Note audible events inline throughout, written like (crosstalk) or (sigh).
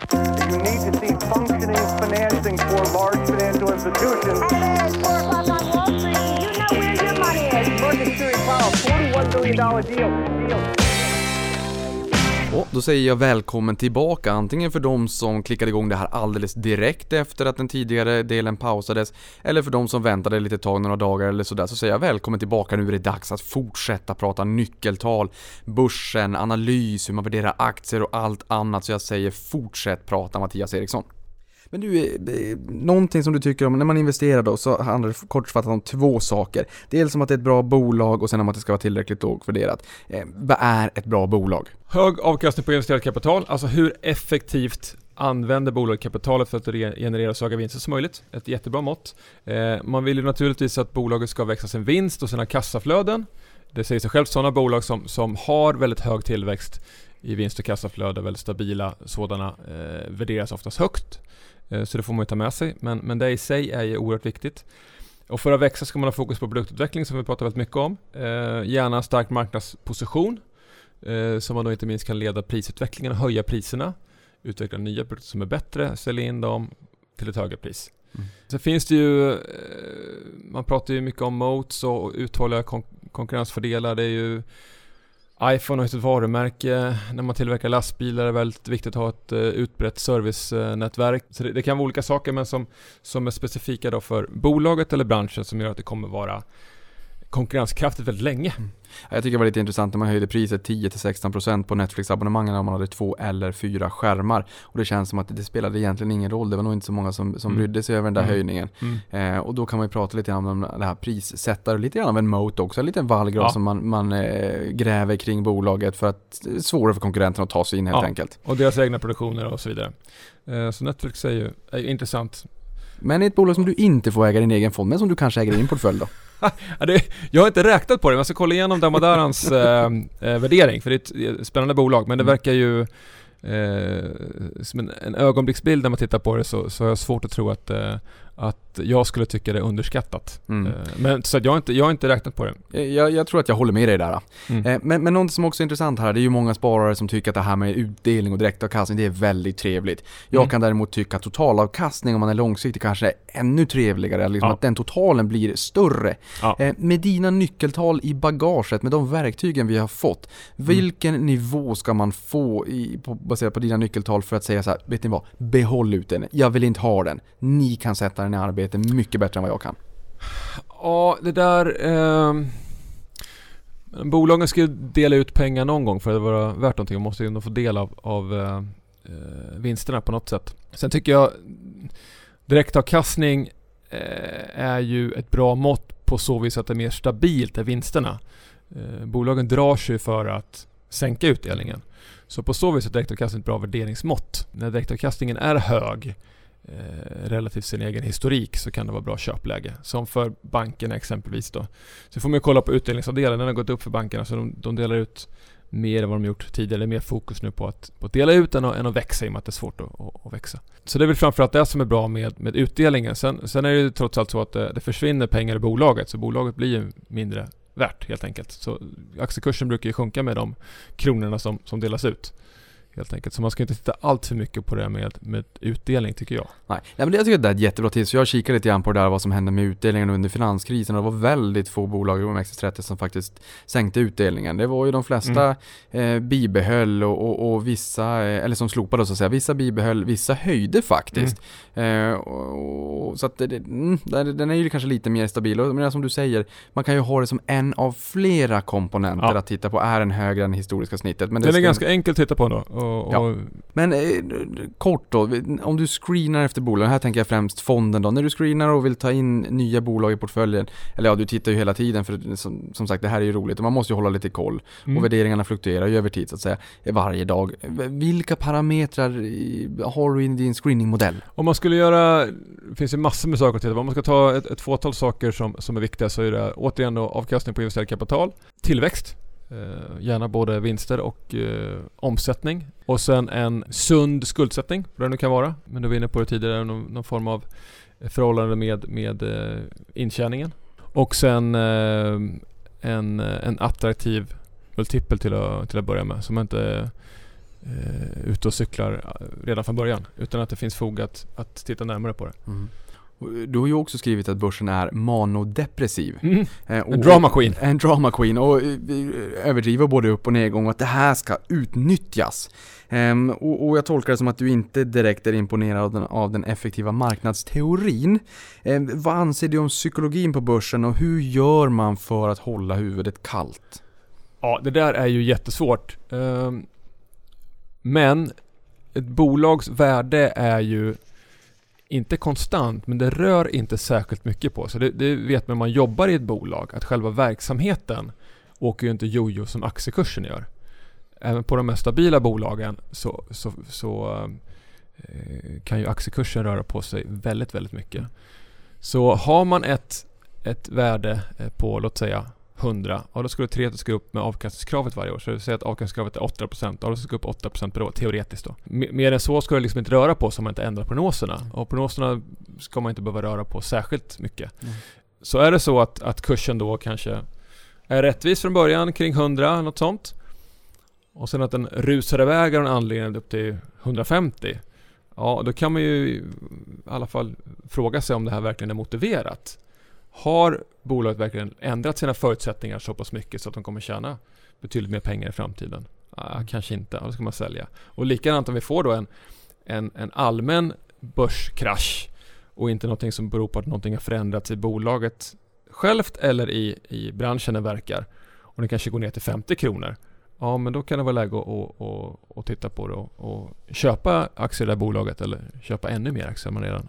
You need to see functioning financing for large financial institutions. Hey, it's 4 o'clock on Wall Street. You know where your money is. Market Security Powell, $41 billion deal. Då säger jag välkommen tillbaka, antingen för de som klickade igång det här alldeles direkt efter att den tidigare delen pausades, eller för de som väntade lite tag, några dagar eller sådär, så säger jag välkommen tillbaka, nu är det dags att fortsätta prata nyckeltal, börsen, analys, hur man värderar aktier och allt annat, så jag säger fortsätt prata Mattias Eriksson. Men du, eh, någonting som du tycker om, när man investerar då så handlar det kortfattat om två saker. Dels om att det är ett bra bolag och sen om att det ska vara tillräckligt lågt värderat. Eh, vad är ett bra bolag? Hög avkastning på investerat kapital, alltså hur effektivt använder bolaget kapitalet för att generera så höga vinster som möjligt. Ett jättebra mått. Eh, man vill ju naturligtvis att bolaget ska växa sin vinst och sina kassaflöden. Det säger sig självt, sådana bolag som, som har väldigt hög tillväxt i vinst och kassaflöde, väldigt stabila sådana, eh, värderas oftast högt. Eh, så det får man ju ta med sig, men, men det i sig är ju oerhört viktigt. Och för att växa ska man ha fokus på produktutveckling som vi pratar väldigt mycket om. Eh, gärna en stark marknadsposition eh, som man då inte minst kan leda prisutvecklingen och höja priserna. Utveckla nya produkter som är bättre, sälja in dem till ett högre pris. Mm. Sen finns det ju, eh, man pratar ju mycket om moats och uthålliga kon konkurrensfördelar. Det är ju iPhone har ett varumärke. När man tillverkar lastbilar är det väldigt viktigt att ha ett uh, utbrett servicenätverk. Så det, det, kan vara olika saker men som, som är specifika då för bolaget eller branschen som gör att det kommer vara konkurrenskraftigt väldigt länge. Mm. Jag tycker det var lite intressant när man höjde priset 10-16% på Netflix-abonnemangen om man hade två eller fyra skärmar. Och det känns som att det spelade egentligen ingen roll. Det var nog inte så många som, som mm. brydde sig över den där mm. höjningen. Mm. Eh, och då kan man ju prata lite grann om det här prissättare, lite grann av en moat också. En liten vallgrav ja. som man, man eh, gräver kring bolaget för att det är svårare för konkurrenterna att ta sig in helt ja. enkelt. Och deras egna produktioner och så vidare. Eh, så Netflix är ju är intressant. Men ett bolag som du inte får äga din egen fond, men som du kanske äger i din portfölj då? Jag har inte räknat på det, men jag ska kolla igenom Damadarans (laughs) eh, eh, värdering, för det är ett spännande bolag, men det mm. verkar ju eh, som en, en ögonblicksbild när man tittar på det så, så har jag svårt att tro att, eh, att jag skulle tycka det är underskattat. Mm. Eh, men så jag har, inte, jag har inte räknat på det. Jag, jag tror att jag håller med dig där. Mm. Eh, men, men något som också är intressant här, det är ju många sparare som tycker att det här med utdelning och direktavkastning, det är väldigt trevligt. Jag mm. kan däremot tycka att totalavkastning om man är långsiktig kanske är ännu trevligare, liksom ja. att den totalen blir större. Ja. Eh, med dina nyckeltal i bagaget, med de verktygen vi har fått, vilken mm. nivå ska man få i, på, baserat på dina nyckeltal för att säga så här, vet ni vad? Behåll ut den. Jag vill inte ha den. Ni kan sätta den i arbete mycket bättre än vad jag kan. Ja, det där... Eh, bolagen ska ju dela ut pengar någon gång för att vara värt någonting De måste ju ändå få del av, av eh, eh, vinsterna på något sätt. Sen tycker jag direktavkastning eh, är ju ett bra mått på så vis att det är mer stabilt än vinsterna. Eh, bolagen drar sig för att sänka utdelningen. Så på så vis är direktavkastning ett bra värderingsmått. När direktavkastningen är hög eh, relativt sin egen historik så kan det vara bra köpläge. Som för bankerna exempelvis då. Så får man kolla på utdelningsavdelningen, den har gått upp för bankerna så de, de delar ut mer än vad de gjort tidigare. Det är mer fokus nu på att, på att dela ut än att, än att växa i och med att det är svårt att, att, att, växa. Så det är väl framförallt det som är bra med, med utdelningen. Sen, sen är det ju trots allt så att det, det försvinner pengar i bolaget så bolaget blir ju mindre värt helt enkelt. Så aktiekursen brukar ju sjunka med de kronorna som, som delas ut. Helt enkelt. Så man ska inte titta allt för mycket på det med, med utdelning tycker jag. Nej, Nej men jag tycker det är ett jättebra tips. Jag kikade lite grann på det där vad som hände med utdelningen under finanskrisen och det var väldigt få bolag i OMXS30 som faktiskt sänkte utdelningen. Det var ju de flesta mm. eh, bibehöll och, och, och, vissa, eh, eller som slopade så att säga, vissa bibehöll, vissa höjde faktiskt. Mm. Eh, och, så att det, mm, den är ju kanske lite mer stabil. Men som du säger, man kan ju ha det som en av flera komponenter ja. att titta på. Är den högre än historiska snittet? Men det den är ganska enkel att titta på ändå. Och, ja. Men eh, kort då, om du screenar efter bolag, här tänker jag främst fonden då. När du screenar och vill ta in nya bolag i portföljen, eller ja, du tittar ju hela tiden för som, som sagt det här är ju roligt och man måste ju hålla lite koll. Mm. Och värderingarna fluktuerar ju över tid så att säga, varje dag. Vilka parametrar har du i din screeningmodell? Om man skulle göra, det finns ju massor med saker att titta på. Om man ska ta ett, ett fåtal saker som, som är viktiga så är det återigen då avkastning på investerat kapital, tillväxt, Eh, gärna både vinster och eh, omsättning. Och sen en sund skuldsättning, vad det nu kan vara. Men du var inne på det tidigare, någon, någon form av förhållande med, med eh, intjäningen. Och sen eh, en, en attraktiv multipel till att, till att börja med. Så man inte eh, ute och cyklar eh, redan från början. Utan att det finns fog att, att titta närmare på det. Mm. Och Du har ju också skrivit att börsen är manodepressiv. Mm. Eh, och- En drama queen. En drama queen och eh, överdriver både upp och nedgång och att det här ska utnyttjas. Ehm, och, och jag tolkar det som att du inte direkt är imponerad av den, av den effektiva marknadsteorin. Ehm, vad anser du om psykologin på börsen och hur gör man för att hålla huvudet kallt? Ja, det där är ju jättesvårt. Ehm, Men ett bolags värde är ju inte konstant, men det rör inte särskilt mycket på sig. Det, det vet man om man jobbar i ett bolag, att själva verksamheten åker ju inte jojo som aktiekursen gör. Även på de mest stabila bolagen så, så, så eh, kan ju aktiekursen röra på sig väldigt, väldigt mycket. Så har man ett, ett värde eh, på, låt säga 100, ja då skulle Treto ska upp med avkastningskravet varje år. Så säger att avkastningskravet är 8%, ja då ska upp 8% per år, teoretiskt då. Mer än så ska det liksom inte röra på så man inte ändrar prognoserna. Och prognoserna ska man inte behöva röra på särskilt mycket. Mm. Så är det så att, att kursen då kanske är rättvis från början, kring 100, något sånt. Och sen att den rusar iväg av en anledning upp till 150. Ja, då kan man ju i alla fall fråga sig om det här verkligen är motiverat. Har bolaget verkligen ändrat sina förutsättningar så pass mycket så att de kommer tjäna betydligt mer pengar i framtiden? Ah, kanske inte, då ska man sälja. Och likadant om vi får då en, en, en allmän börskrasch och inte någonting som beror på att någonting har förändrats i bolaget självt eller i, i branschen den verkar och den kanske går ner till 50 kronor. Ja, men då kan det vara läge att, att, att, att titta på det och, och köpa aktier i det här bolaget eller köpa ännu mer aktier om man redan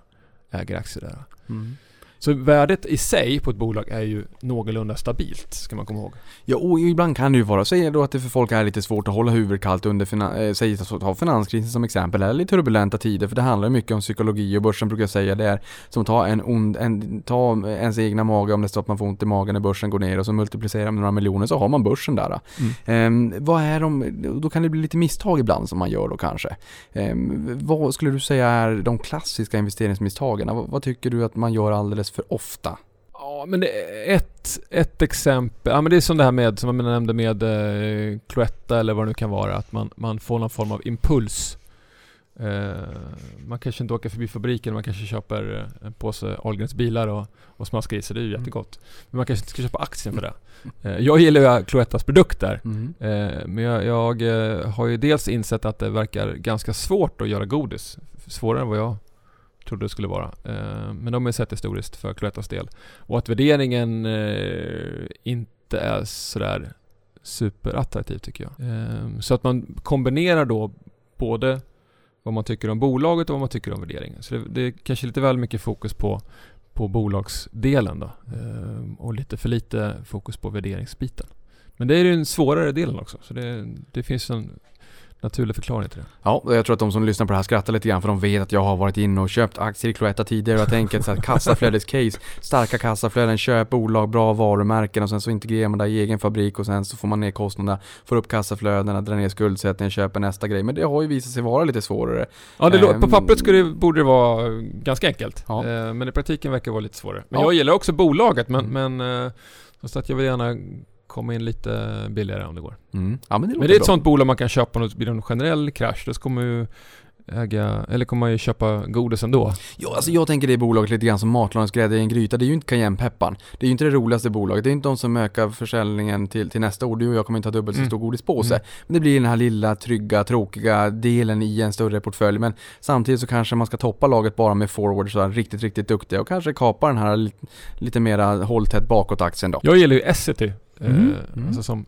äger aktier där. Mm. Så värdet i sig på ett bolag är ju någorlunda stabilt, ska man komma ihåg. Ja, och ibland kan det ju vara, säg då att det för folk är lite svårt att hålla huvudet kallt under, fina, eh, säg ta finanskrisen som exempel, eller turbulenta tider, för det handlar mycket om psykologi och börsen brukar jag säga det är som att ta en ond, en, ta ens egna mage om det står att man får ont i magen när börsen går ner och så multiplicerar med några miljoner så har man börsen där. Ehm, vad är de, då kan det bli lite misstag ibland som man gör då kanske. Ehm, vad skulle du säga är de klassiska investeringsmisstagen? Vad, vad tycker du att man gör alldeles för ofta? Ja, men ett, ett exempel. Ja, men det är som det här med, som jag nämnde med eh, Cloetta eller vad det nu kan vara, att man, man får någon form av impuls. Eh, man kanske inte åker förbi fabriken, man kanske köper eh, en påse Ahlgrens bilar och, och smaskar i sig, det är ju Mm. jättegott. Men man kanske inte ska köpa aktien för det. Eh, jag gillar ju Cloettas produkter. Mm. Eh, men jag, jag eh, har ju dels insett att det verkar ganska svårt att göra godis. Svårare än vad jag trodde det skulle vara. Eh, men de har sett historiskt för Cloettas del. Och att värderingen eh, inte är sådär superattraktiv tycker jag. Eh, så att man kombinerar då både vad man tycker om bolaget och vad man tycker om värderingen. Så det, det är kanske lite väl mycket fokus på, på bolagsdelen då. Eh, och lite för lite fokus på värderingsbiten. Men det är ju den svårare delen också. Så det, det finns en naturlig förklaring till det. Ja, och jag tror att de som lyssnar på det här skrattar lite grann för de vet att jag har varit inne och köpt aktier i Cloetta tidigare och jag tänker så här kassaflödescase, starka kassaflöden, köp bolag, bra varumärken och sen så integrerar man det i egen fabrik och sen så får man ner kostnaderna, får upp kassaflödena, drar ner skuldsättningen, köper nästa grej. Men det har ju visat sig vara lite svårare. Ja, det, Ehm. på pappret skulle, det- borde det vara ganska enkelt. Ja. Eh, men i praktiken verkar det vara lite svårare. Men Ja. jag gillar också bolaget, men, Mm. men eh, så att jag vill gärna komma in lite billigare om det går. Mm. Ja men det Men det är ett bra. sånt bolag man kan köpa och blir det en generell krasch, då kommer ju äga, eller kommer man ju köpa godis ändå. Ja, alltså jag tänker det bolaget lite grann som matlagningsgrädde i en gryta. Det är ju inte cayennepepparn. Det är ju inte det roligaste bolaget. Det är inte de som ökar försäljningen till, till nästa år. Du och jag kommer inte ha dubbelt så Mm. stor godispåse. Mm. Men det blir den här lilla, trygga, tråkiga delen i en större portfölj. Men samtidigt så kanske man ska toppa laget bara med forwards så här riktigt, riktigt duktiga och kanske kapa den här lite, lite mera hålltätt bakåt-aktien då. Jag gillar ju Essity, Mm, mm. alltså som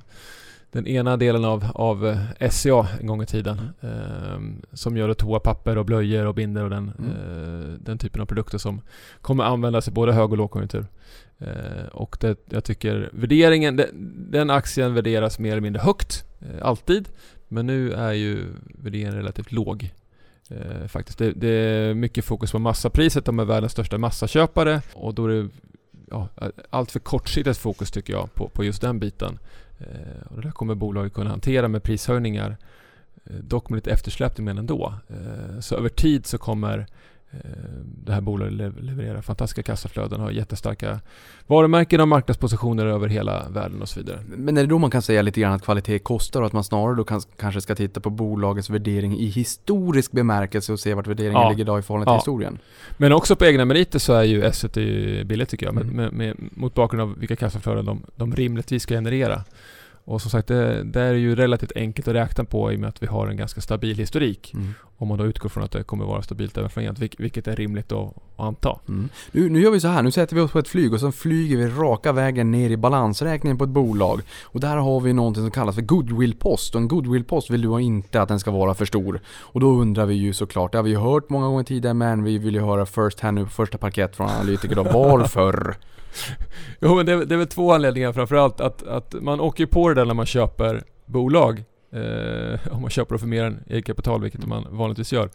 den ena delen av, av eh, SCA en gång i tiden. Eh, som gör toapapper och blöjor och binder och den, Mm. eh, den typen av produkter som kommer användas i både hög och lågkonjunktur. Eh, och det, jag tycker värderingen, den, den aktien värderas mer eller mindre högt, eh, alltid. Men nu är ju värderingen relativt låg. Eh, faktiskt. Det, det är mycket fokus på massapriset, de är världens största massaköpare och då är det ja, allt för kortsiktigt fokus tycker jag på, på just den biten. Eh, och det där kommer bolaget kunna hantera med prishöjningar. Eh, dock med lite eftersläpning men ändå. Eh, så över tid så kommer eh, det här bolaget lev- levererar fantastiska kassaflöden, har jättestarka varumärken och marknadspositioner över hela världen och så vidare. Men är det då man kan säga lite grann att kvalitet kostar och att man snarare då kan, kanske ska titta på bolagets värdering i historisk bemärkelse och se vart värderingen Ja. ligger idag i förhållande till Ja. historien? Men också på egna meriter så är ju S1 ju billigt tycker jag, med, Mm. med, med, mot bakgrund av vilka kassaflöden de, de rimligtvis ska generera. Och som sagt, det, det är ju relativt enkelt att räkna på i och med att vi har en ganska stabil historik. Mm. Om man då utgår från att det kommer vara stabilt även framgent, vilk- vilket är rimligt att, att anta. Mm. Nu, nu gör vi så här, nu sätter vi oss på ett flyg och så flyger vi raka vägen ner i balansräkningen på ett bolag. Och där har vi någonting som kallas för goodwill-post. Och en goodwill-post vill du inte att den ska vara för stor. Och då undrar vi ju såklart, det har vi ju hört många gånger tidigare men vi vill ju höra first hand nu på första parkett från analytiker då. (laughs) Varför? Jo men det, är- det är väl två anledningar framförallt. Att, att man åker på det där när man köper bolag. Eh, om man köper för mer än eget kapital, vilket man vanligtvis gör.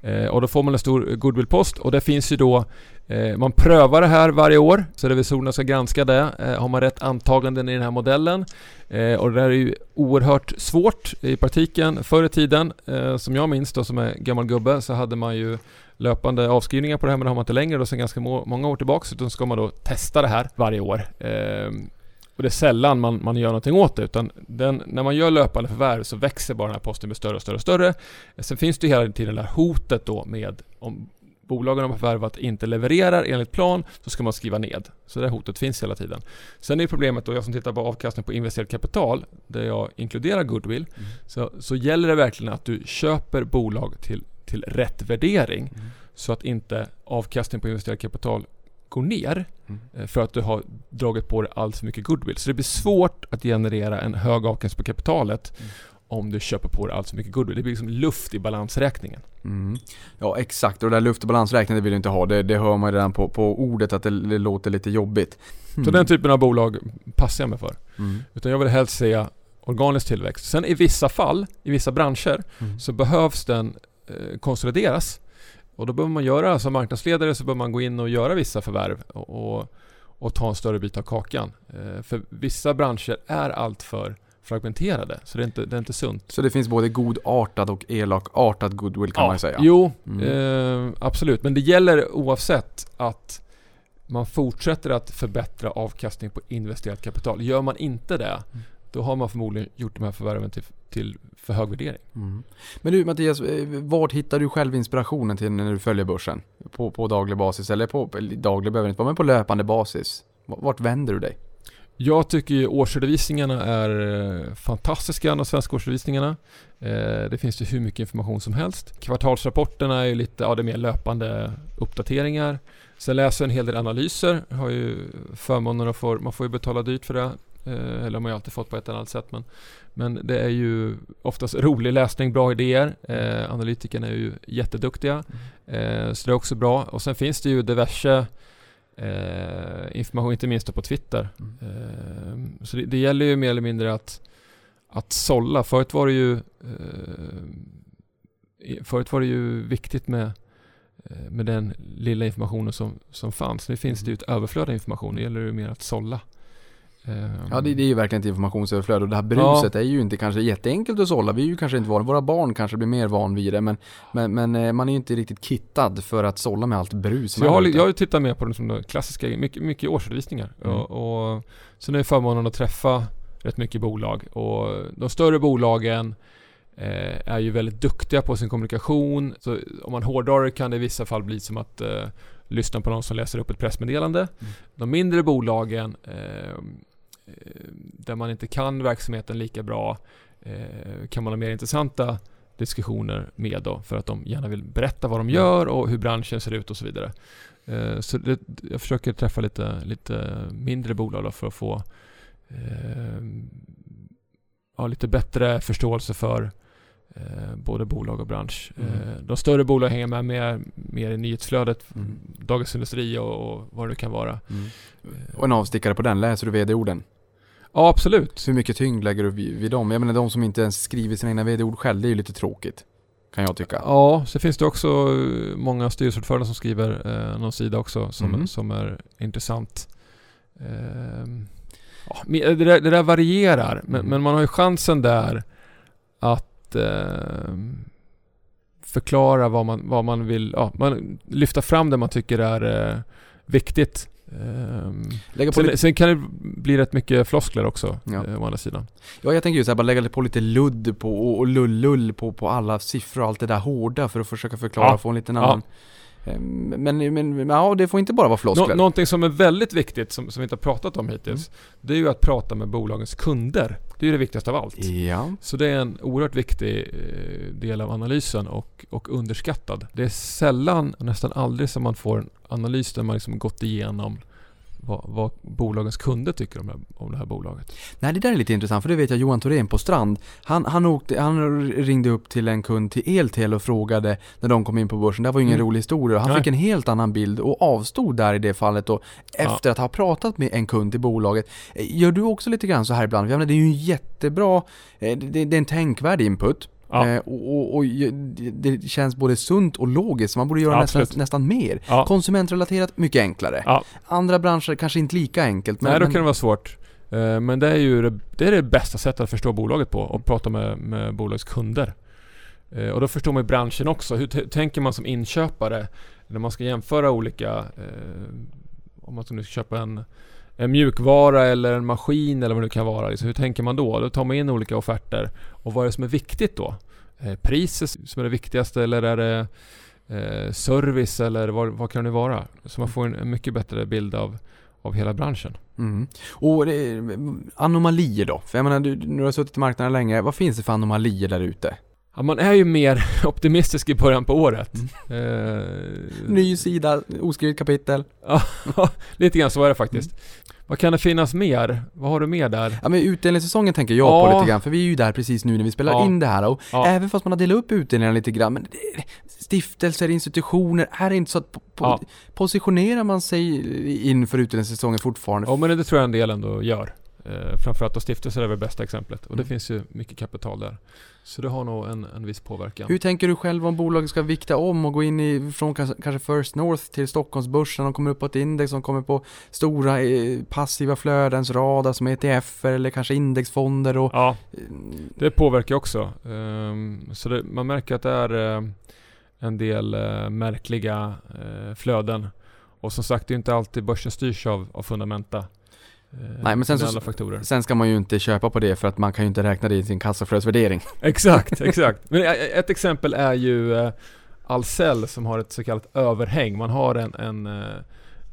Eh, och då får man en stor goodwillpost och det finns ju då eh, man prövar det här varje år, så revisorerna ska granska det. Eh, har man rätt antaganden i den här modellen? Eh, och det där är ju oerhört svårt i praktiken. Förr i tiden, eh, som jag minns då som är gammal gubbe, så hade man ju löpande avskrivningar på det här men det har man inte längre då sedan ganska må- många år tillbaka utan ska man då testa det här varje år. Ehm, och det är sällan man, man gör någonting åt det utan den, när man gör löpande förvärv så växer bara den här posten med större och större och större. Sen finns det ju hela tiden det här hotet då med om bolagen har förvärvat inte levererar enligt plan så ska man skriva ned. Så det hotet finns hela tiden. Sen är problemet då, jag som tittar på avkastning på investerat kapital där jag inkluderar goodwill så, så gäller det verkligen att du köper bolag till, till rätt värdering så att inte avkastning på investerat kapital går ner Mm. eh, för att du har dragit på dig allt för mycket goodwill. Så det blir svårt att generera en hög avkastning på kapitalet Mm. om du köper på dig allt för mycket goodwill. Det blir liksom luft i balansräkningen. Mm. Ja exakt, och det där luft och balansräkningen vill du inte ha. Det, det hör man redan på, på ordet att det, det låter lite jobbigt. Så den typen av bolag passar jag mig för. Mm. Utan jag vill helst se organisk tillväxt. Sen i vissa fall, i vissa branscher, Mm. så behövs den konsolideras. Och då behöver man göra, som marknadsledare så behöver man gå in och göra vissa förvärv och, och, ta en större bit av kakan. Eh, för vissa branscher är alltför fragmenterade, så det är inte, det är inte sunt. Så det finns både godartad och elakartad goodwill kan man ju säga. Jo, Mm. eh, absolut. Men det gäller oavsett att man fortsätter att förbättra avkastning på investerat kapital. Gör man inte det, Mm. Då har man förmodligen gjort de här förvärven till, till för hög värdering. Mm. Men du Mattias, eh, vart hittar du själv inspirationen till när du följer börsen? På, på daglig basis eller på, daglig behöver inte vara, men på löpande basis? Vart vänder du dig? Jag tycker årsredovisningarna är eh, fantastiska, de svenska årsredovisningarna. Eh, Det finns ju hur mycket information som helst. Kvartalsrapporterna är ju lite, ja det är mer löpande uppdateringar. Sen läser jag en hel del analyser. Jag har ju förmånen att få, man får ju betala dyrt för det. Eh, Eller har man ju alltid fått på ett eller annat sätt. Men, men det är ju oftast rolig läsning, bra idéer. Eh, analytikerna är ju jätteduktiga. Eh, så det är också bra. Och sen finns det ju diverse eh, information, inte minst på Twitter. Eh, så det, det gäller ju mer eller mindre att, att sålla. Förut var det ju Förut var det ju viktigt med, med den lilla informationen som, som fanns. Nu finns det ju ett överflöd av information. Det gäller ju mer att sålla. Eh, Ja det, det är ju verkligen ett informationsöverflöd och det här bruset är ju inte kanske jätteenkelt att sålla. Vi är ju kanske inte vana, våra barn kanske blir mer van vid det men, men, men eh, man är ju inte riktigt kittad för att sålla med allt brus Så jag har, jag har ju tittat mer på de som klassiska, mycket, mycket årsredovisningar. Mm. Och, och sen är förmånen att träffa rätt mycket bolag. Och de större bolagen eh, är ju väldigt duktiga på sin kommunikation. Så om man hårdrar det kan det i vissa fall bli som att eh, lyssna på någon som läser upp ett pressmeddelande. Mm. De mindre bolagen eh, där man inte kan verksamheten lika bra eh, kan man ha mer intressanta diskussioner med då för att de gärna vill berätta vad de gör och hur branschen ser ut och så vidare. Eh, Så det, jag försöker träffa lite, lite mindre bolag för att få eh, ja, lite bättre förståelse för eh, både bolag och bransch. Mm. Eh, de större bolagen hänger med mer, mer i nyhetsflödet, Mm. Dagens Industri och, och vad det kan vara. Mm. Och en avstickare på den, läser du vd-orden? Ja, absolut. Hur mycket tyngd lägger du vid, vid dem? Jag menar de som inte ens skriver sina egna vd-ord själv, det är ju lite tråkigt. Kan jag tycka. Ja, så finns det också eh, många styrelseordförande som skriver eh, någon sida också som, Mhm. som är intressant. Ehm, ja, men det, där, det där varierar, men, Mm. men man har ju chansen där att ehm, förklara vad man, vad man vill, ja, man lyfta fram det man tycker är eh, viktigt. Ehm, Lägga på sen, lite, sen kan det bli rätt mycket floskler också, Ja. eh, å andra sidan. ja, jag tänker ju så här, bara lägga på lite ludd på och, och lull-lull på, på alla siffror och allt det där hårda för att försöka förklara Ja. och få en liten Ja. annan Ehm, Men, men, ja det får inte bara vara floskler. Nå, någonting som är väldigt viktigt, som, som vi inte har pratat om hittills, Mm. det är ju att prata med bolagens kunder. Det är ju det viktigaste av allt. Ja. Så det är en oerhört viktig eh, del av analysen och, och underskattad. Det är sällan, nästan aldrig, som man får en analys där man liksom gått igenom vad, vad bolagens kunder tycker om om det här bolaget. Nej det där är lite intressant för det vet jag Johan Thorén på Strand Han, han, åkte, han ringde upp till en kund till Eltel och frågade när de kom in på börsen. Det var ju ingen Mm. rolig historia. Han Nej. fick en helt annan bild och avstod där i det fallet och efter att ha pratat med en kund till bolaget. Eh, Gör du också lite grann så här ibland? Menar, det är ju en jättebra, eh, det, det är en tänkvärd input. Ja. Eh, och, och, och det känns både sunt och logiskt, man borde göra Ja, nästan, nästan mer. Ja. Konsumentrelaterat, mycket enklare. Andra branscher kanske inte lika enkelt. Men, Nej, då kan det vara svårt. Eh, Men det är ju det, det, är det bästa sättet att förstå bolaget på och prata med, med bolagets kunder. Eh, Och då förstår man ju branschen också. Hur tänker man som inköpare när man ska jämföra olika... Om man ska nu ska köpa en, en mjukvara eller en maskin eller vad det nu kan vara. Liksom, hur tänker man då? Då tar man in olika offerter. Och vad är det som är viktigt då? Eh, priset som är det viktigaste eller är det eh, service eller vad, vad kan det vara? Så man får en, en mycket bättre bild av, av hela branschen. Mm. Och eh, det, anomalier då? För jag menar, du, du har suttit i marknaden länge. Vad finns det för anomalier där ute? Ja, man är ju mer (laughs) optimistisk i början på året. Mm. Eh, Ny sida, oskrivet kapitel. Ja, (laughs) lite grann så är det faktiskt. Vad kan det finnas mer? Vad har du mer där? Ja men utdelningssäsongen tänker jag Ja. på lite grann, för vi är ju där precis nu när vi spelar Ja. in det här och Ja. även fast man har delat upp utdelningarna lite grann, men stiftelser, institutioner, är det inte så att po- po- positionerar man sig inför utdelningssäsongen fortfarande? Ja men det tror jag en del ändå gör. Eh, framförallt då stiftelser är väl bästa exemplet. Och det Mm. finns ju mycket kapital där. Så det har nog en, en viss påverkan. Hur tänker du själv om bolaget ska vikta om och gå in i, från kanske, First North till Stockholmsbörsen, de kommer upp på ett index, de kommer på stora eh, passiva flödens radar som ETF eller kanske indexfonder och Ja, eh, det påverkar också. Ehm, så det, man märker att det är eh, en del eh, märkliga eh, flöden. Och som sagt, det är inte alltid börsen styrs av, av fundamenta. Eh, Nej, men sen så-. Sen ska man ju inte köpa på det för att man kan ju inte räkna det i sin kassaflödesvärdering. (laughs) Exakt, (laughs) exakt. Men ett exempel är ju eh, Ahlsell som har ett så kallat överhäng. Man har en, en, eh,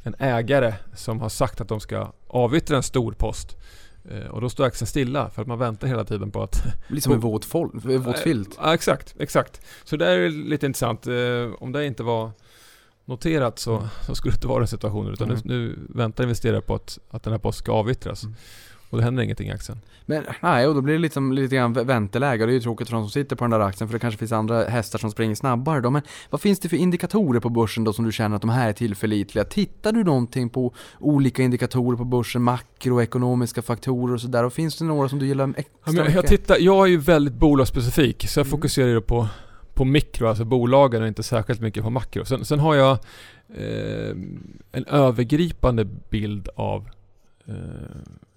en ägare som har sagt att de ska avyttra en stor post. Och då står aktien stilla för att man väntar hela tiden på att... (laughs) Blir som en våt, fol- våt filt. Ja, exakt, exakt. Så det är lite intressant. Om det inte var noterat så, så skulle det inte vara den situationen. Utan Mm. nu, nu väntar investerare på att, att den här posten ska avyttras. Mm. Och det händer ingenting i aktien. Men nej, och då blir det liksom lite grann vä- vänteläge och det är ju tråkigt för de som sitter på den där aktien för det kanske finns andra hästar som springer snabbare då. Men vad finns det för indikatorer på börsen då som du känner att de här är tillförlitliga? Tittar du någonting på olika indikatorer på börsen, makroekonomiska faktorer och sådär? Och finns det några som du gillar extra Ja, jag, mycket? tittar, jag är ju väldigt bolagsspecifik så jag Mm. fokuserar ju på, på mikro, alltså bolagen och inte särskilt mycket på makro. Sen, sen har jag eh, en övergripande bild av eh,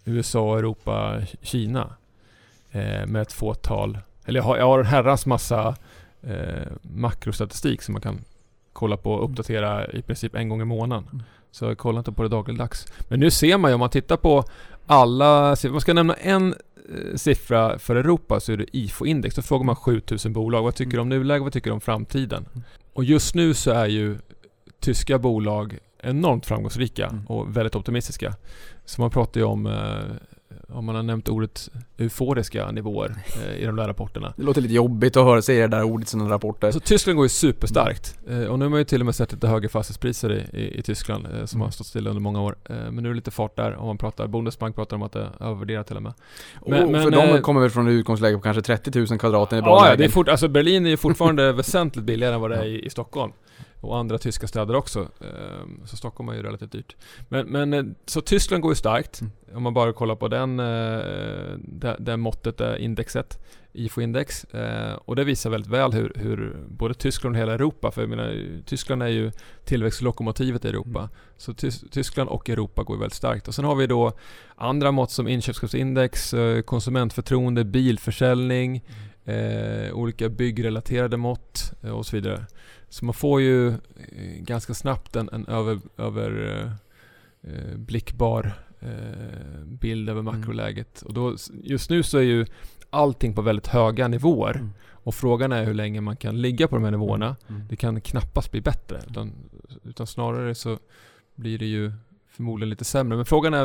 USA, Europa, Kina eh, med ett fåtal, eller jag har, jag har en herrans massa eh, makrostatistik som man kan kolla på och uppdatera i princip en gång i månaden. Mm. Så jag kollar inte på det dagligdags. Men nu ser man ju om man tittar på alla, man ska nämna en siffra för Europa så är det IFO-index. Då frågar man 7000 bolag. Vad tycker du om nuläget? Vad tycker du om framtiden? Mm. Och just nu så är ju tyska bolag enormt framgångsrika Mm. och väldigt optimistiska. Så man pratar ju om, om man har nämnt ordet euforiska nivåer eh, i de där rapporterna. Det låter lite jobbigt att höra säga det där ordet i sina rapporter. Så Tyskland går ju superstarkt. Eh, och nu har man ju till och med sett lite högre fastighetspriser i, i, i Tyskland eh, som Mm. har stått stilla under många år. Eh, men nu är det lite fart där om man pratar, Bundesbank pratar om att det är övervärderat till och med. Men- och men, för dem eh, kommer väl från ett utgångsläge på kanske 30 000 kvadrat i bra Ja, ja, lägen. det är fort, alltså Berlin är ju fortfarande (laughs) väsentligt billigare än vad det är i, i Stockholm. Och andra tyska städer också. Ehm, Så Stockholm är ju relativt dyrt. Men, men eh, så Tyskland går ju starkt. Mm. Om man bara kollar på den, eh, det måttet, det indexet. IFO-index. Eh, Och det visar väldigt väl hur, hur både Tyskland och hela Europa, för jag menar Tyskland är ju tillväxtlokomotivet i Europa. Mm. Så Tys- Tyskland och Europa går väldigt starkt. Och sen har vi då andra mått som inköpschefsindex, eh, konsumentförtroende, bilförsäljning, eh, olika byggrelaterade mått eh, och så vidare. Så man får ju eh, ganska snabbt en, en över, över eh, eh, blickbar eh, bild över Mm. makroläget. Och då, just nu så är ju allting på väldigt höga nivåer. Mm. Och frågan är hur länge man kan ligga på de här nivåerna. Mm. Det kan knappast bli bättre. Utan, utan snarare så blir det ju förmodligen lite sämre. Men frågan är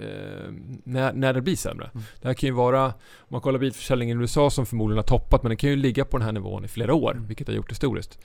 eh, när, när det blir sämre. Mm. Det här kan ju vara, om man kollar bilförsäljningen i USA som förmodligen har toppat, men den kan ju ligga på den här nivån i flera år, Mm. vilket det har gjort historiskt.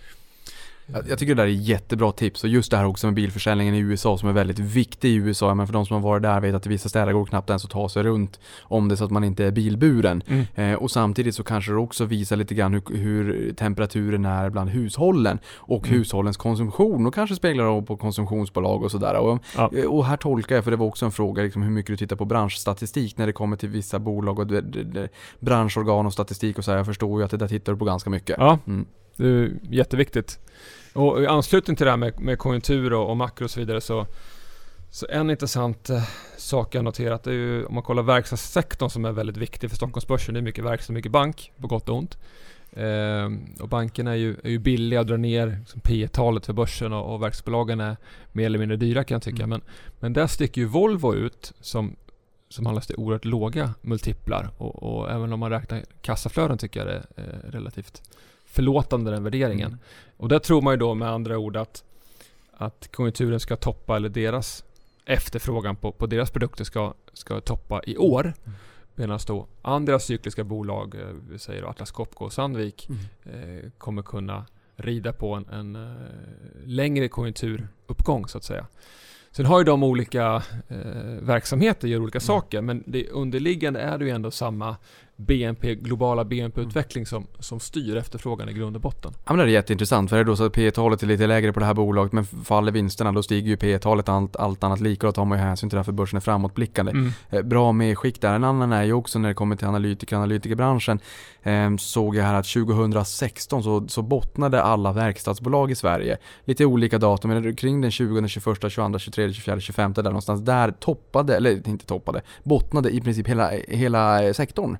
Jag, tycker det där är jättebra tips och just det här också med bilförsäljningen i USA som är väldigt viktig i USA. Men för de som har varit där vet att i vissa städer går det knappt ens att ta sig runt om det så att man inte är bilburen. Mm. Eh, och samtidigt så kanske det också visar lite grann hur, hur temperaturen är bland hushållen och Mm. hushållens konsumtion och kanske speglar av på konsumtionsbolag och sådär. Och, Ja. eh, och här tolkar jag, för det var också en fråga, liksom, hur mycket du tittar på branschstatistik när det kommer till vissa bolag och det, det, det, branschorgan och statistik och så här. Jag förstår ju att det där tittar du på ganska mycket. Ja, Mm. det är jätteviktigt. Och i anslutning till det här med, med konjunktur och, och makro och så vidare så, så en intressant eh, sak jag noterat är ju om man kollar verkstadssektorn som är väldigt viktig för Stockholmsbörsen. Det är mycket verkstad, mycket bank, på gott och ont. Ehm, och bankerna är ju, är ju billiga att dra ner liksom P talet för börsen och, och verkstadsbolagen är mer eller mindre dyra kan jag tycka. Mm. Men, men där sticker ju Volvo ut som, som handlas till oerhört låga multiplar. Och, och även om man räknar kassaflöden tycker jag det är eh, relativt förlåtande den värderingen. Mm. Och där tror man ju då med andra ord att, att konjunkturen ska toppa, eller deras efterfrågan på, på deras produkter ska, ska toppa i år. Mm. Medan då andra cykliska bolag, eh, vi säger då Atlas Copco och Sandvik, Mm. eh, kommer kunna rida på en, en eh, längre konjunkturuppgång så att säga. Sen har ju de olika eh, verksamheter, gör olika Mm. saker, men det underliggande är det ju ändå samma BNP, globala BNP-utveckling som, som styr efterfrågan i grund och botten. Ja men det är jätteintressant för det är då så att P talet är lite lägre på det här bolaget men faller vinsterna då stiger ju P talet allt, allt annat lika och då tar man ju hänsyn till det här för börsen är framåtblickande. Mm. Eh, Bra medskick där. En annan är ju också när det kommer till analytiker analytikerbranschen eh, såg jag här att 2016 så, så bottnade alla verkstadsbolag i Sverige. Lite olika datum, men kring den 20, 21, 22, 23, 24, 25 där någonstans. Där toppade, eller inte toppade, bottnade i princip hela, hela sektorn.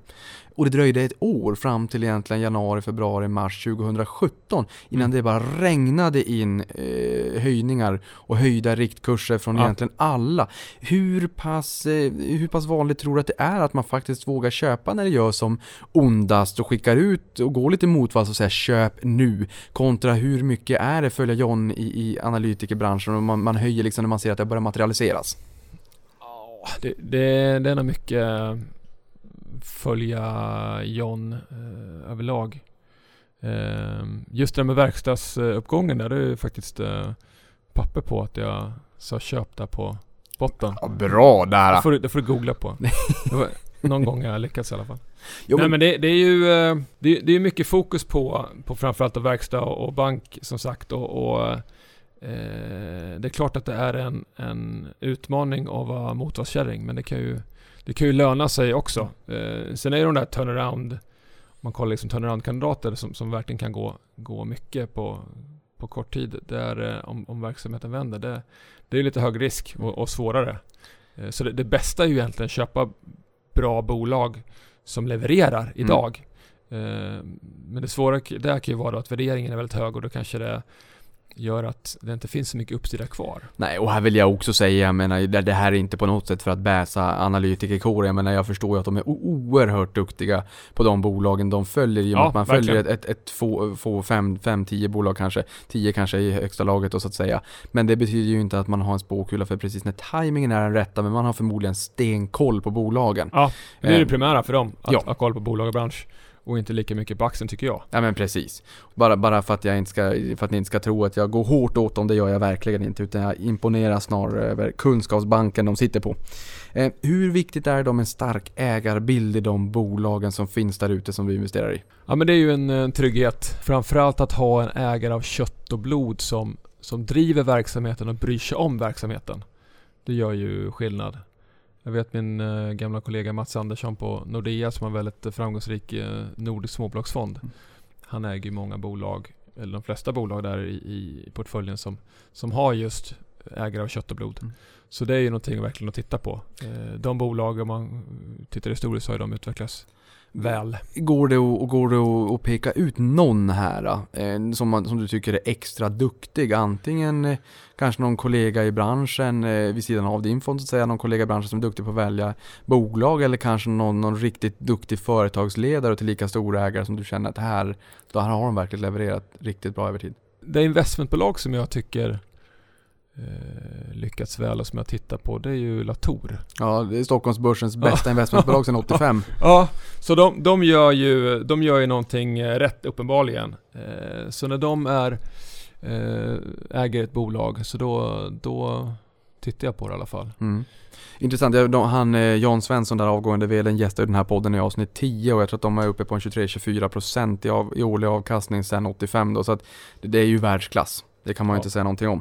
Och det dröjde ett år fram till egentligen januari, februari, mars 2017 innan Mm. det bara regnade in eh, höjningar och höjda riktkurser från Ja. egentligen alla. Hur pass, eh, hur pass vanligt tror du att det är att man faktiskt vågar köpa när det gör som ondast och skickar ut och går lite motvalls och säger köp nu kontra hur mycket är det följa John i, i analytikerbranschen och man, man höjer liksom när man ser att det börjar materialiseras? Ja, det, det, det är nog mycket följa John eh, överlag. Eh, just det där med verkstadsuppgången där, det är faktiskt eh, papper på att jag sa köp där på botten. Ja, bra där! Det får, det får du googla på. Någon gång har jag lyckats i alla fall. (laughs) Jo, Nej men, det, det är ju det, det är mycket fokus på, på framförallt verkstad och, och bank som sagt och, och eh, det är klart att det är en, en utmaning att vara motvallskärring men det kan ju det kan ju löna sig också. Eh, sen är det de där turnaround, man kollar liksom turnaround-kandidater som, som verkligen kan gå, gå mycket på, på kort tid. Där, eh, om, om verksamheten vänder. Det, det är lite hög risk och, och svårare. Eh, så det, det bästa är ju egentligen att köpa bra bolag som levererar idag. Eh, Men det svåra där kan ju vara att värderingen är väldigt hög och då kanske det gör att det inte finns så mycket uppsida kvar. Nej, och här vill jag också säga, jag menar, det här är inte på något sätt för att bäsa analytikerkåren. Jag menar, jag förstår ju att de är oerhört duktiga på de bolagen de följer. I och med Ja, att man följer ett, verkligen. ett, ett få, få fem, fem, tio bolag kanske. Tio kanske i högsta laget då så att säga. Men det betyder ju inte att man har en spåkula för precis när tajmingen är den rätta. Men man har förmodligen stenkoll på bolagen. Ja, det är Eh, det primära för dem. Att ja. ha koll på bolag och bransch. Och inte lika mycket på aktien tycker jag. Ja men precis. Bara, bara för, att jag inte ska, för att ni inte ska tro att jag går hårt åt dem, det gör jag verkligen inte. Utan jag imponerar snarare över kunskapsbanken de sitter på. Eh, hur viktigt är det med en stark ägarbild i de bolagen som finns där ute som vi investerar i? Ja men det är ju en, eh, trygghet. Framförallt att ha en ägare av kött och blod som, som driver verksamheten och bryr sig om verksamheten. Det gör ju skillnad. Jag vet min eh, gamla kollega Mats Andersson på Nordea som har en väldigt eh, framgångsrik eh, nordisk småbolagsfond. Mm. Han äger ju många bolag, eller de flesta bolag där i, i portföljen som, som har just ägare av kött och blod. Mm. Så det är ju någonting verkligen att titta på. De bolag, om man tittar historiskt, så har ju de utvecklats väl. Går det att, går det att, peka ut någon här eh, som, man, som du tycker är extra duktig? Antingen eh, kanske någon kollega i branschen eh, vid sidan av din fond så att säga, någon kollega i branschen som är duktig på att välja bolag eller kanske någon, någon riktigt duktig företagsledare och till lika stora ägare som du känner att här, då här har de verkligen levererat riktigt bra över tid. Det investmentbolag som jag tycker eh, lyckats väl och som jag tittar på, det är ju Latour. Ja, det är Stockholmsbörsens bästa (laughs) investmentbolag sedan 85. (laughs) Ja, så de, de, gör ju, de gör ju någonting eh, rätt uppenbarligen. Eh, så när de är eh, äger ett bolag, så då, då tittar jag på det i alla fall. Mm. Intressant, han Jan Svensson där avgående vdn gästade den här podden i avsnitt 10 och jag tror att de är uppe på en 23-24% i, av, i årlig avkastning sedan 85 då så att det, det är ju världsklass. Det kan man ju Ja. inte säga någonting om.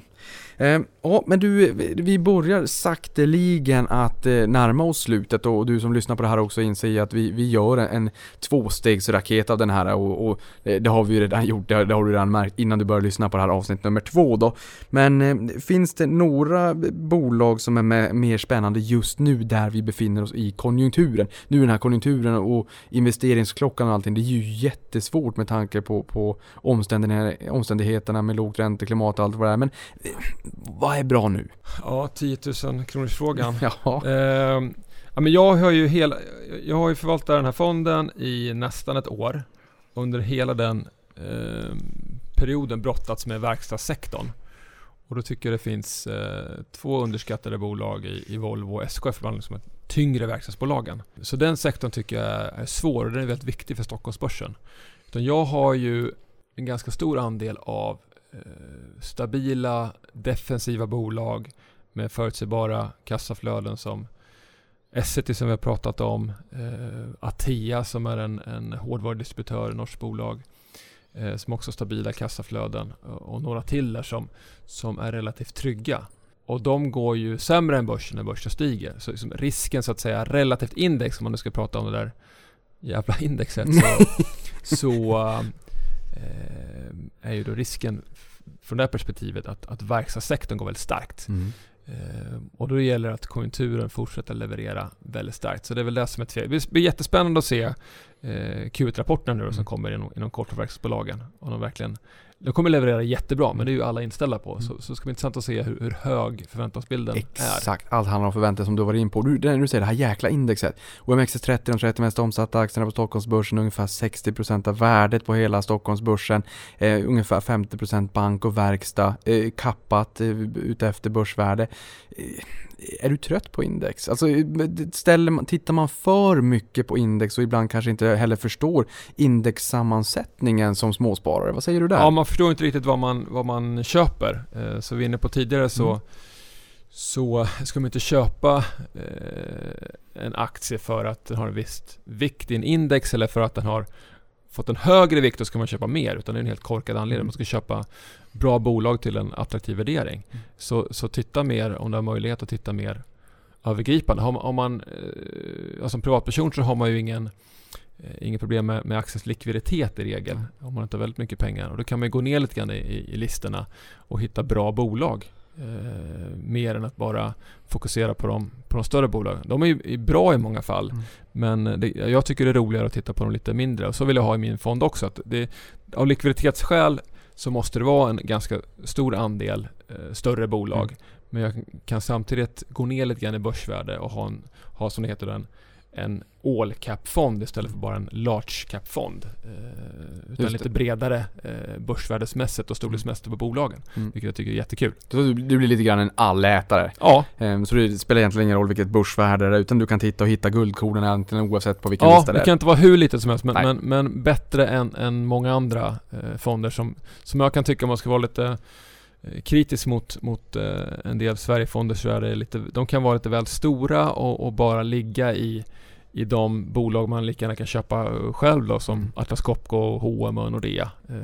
Eh, ja, men du, vi- börjar sakteligen att eh, närma oss slutet och du som lyssnar på det här också inser att vi, vi gör en, en tvåstegsraket av den här och, och eh, det har vi ju redan (laughs) gjort, det, det har du redan märkt innan du börjar lyssna på det här avsnitt nummer två då. Men eh, finns det några bolag som är med, mer spännande just nu där vi befinner oss i konjunkturen? Nu den här konjunkturen och investeringsklockan och allting, det är ju jättesvårt med tanke på, på omständigheterna, omständigheterna med lågt ränteklimat och allt vad det är. Men eh, vad är bra nu? Ja, 10 000 kronors frågan. (laughs) Ja. Ja, men jag har ju hela, jag har ju förvaltat den här fonden i nästan ett år. Under hela den ehm, perioden brottats med verkstadssektorn. Och då tycker jag det finns eh, två underskattade bolag i, i Volvo och SKF ibland som är tyngre verkstadsbolagen. Så den sektorn tycker jag är svår och den är väldigt viktig för Stockholmsbörsen. Utan jag har ju en ganska stor andel av eh, stabila defensiva bolag med förutsägbara kassaflöden som Essity som vi har pratat om, eh, Atea som är en, en hårdvarudistributör, norskt bolag eh, som också har stabila kassaflöden och, några till där som, som är relativt trygga. Och de går ju sämre än börsen när börsen stiger. Så liksom risken så att säga relativt index, om man nu ska prata om det där jävla indexet, så, (laughs) så eh, är ju då risken från det här perspektivet att, att verkstadssektorn går väldigt starkt. Mm. Eh, och då gäller det att konjunkturen fortsätter leverera väldigt starkt. Så det är väl det som är fel. Det blir jättespännande att se eh, Q1-rapporterna nu då, som Mm. kommer inom, inom kort för verkstadsbolagen. Och de verkligen de kommer leverera jättebra, men det är ju alla inställda på. Så, Mm. så ska det bli intressant att se hur, hur hög förväntansbilden är. Exakt, allt handlar om förväntningar som du var in på. Du, det, du säger det här jäkla indexet. OMXS30, de 30 mest omsatta aktierna på Stockholmsbörsen, ungefär 60% av värdet på hela Stockholmsbörsen, eh, ungefär 50% bank och verkstad, eh, kappat eh, utefter börsvärde. Eh, är du trött på index? Alltså, ställer man, tittar man för mycket på index och ibland kanske inte heller förstår indexsammansättningen som småsparare, vad säger du där? Ja, man förstår inte riktigt vad man, vad man köper. Eh, så vi är inne på tidigare så, Mm. så ska man inte köpa eh, en aktie för att den har en viss vikt i en index eller för att den har fått en högre vikt, då ska man köpa mer. Utan det är en helt korkad anledning. Mm. Man ska köpa bra bolag till en attraktiv värdering. Mm. Så, så titta mer, om du har möjlighet att titta mer övergripande. Har man, om man, eh, som privatperson så har man ju ingen eh, Inget problem med, med aktiens likviditet i regel om man inte har väldigt mycket pengar. Och då kan man gå ner lite grann i, i, i listorna och hitta bra bolag. Eh, mer än att bara fokusera på de, på de större bolagen. De är ju bra i många fall. Mm. Men det, jag tycker det är roligare att titta på de lite mindre. Och så vill jag ha i min fond också. Att det, av likviditetsskäl så måste det vara en ganska stor andel eh, större bolag. Mm. Men jag kan samtidigt gå ner lite grann i börsvärde och ha, en, ha som det heter en, en all cap-fond istället för bara en large cap-fond. Eh, utan det. lite bredare eh, börsvärdesmässigt och storleksmässigt på bolagen. Mm. Vilket jag tycker är jättekul. Du, du blir lite grann en allätare. Ja, Ehm, Så det spelar egentligen ingen roll vilket börsvärde det är utan du kan titta och hitta guldkornen egentligen oavsett på vilken ja lista det det är. kan inte vara hur litet som helst men, men, men bättre än, än många andra eh, fonder som, som jag kan tycka man ska vara lite eh, Eh, kritisk mot, mot eh, en del Sverigefonder så är det lite, de kan vara lite väl stora och, och bara ligga i, i de bolag man lika gärna kan köpa själv då som Mm. Atlas Copco, H&M och Nordea. Eh,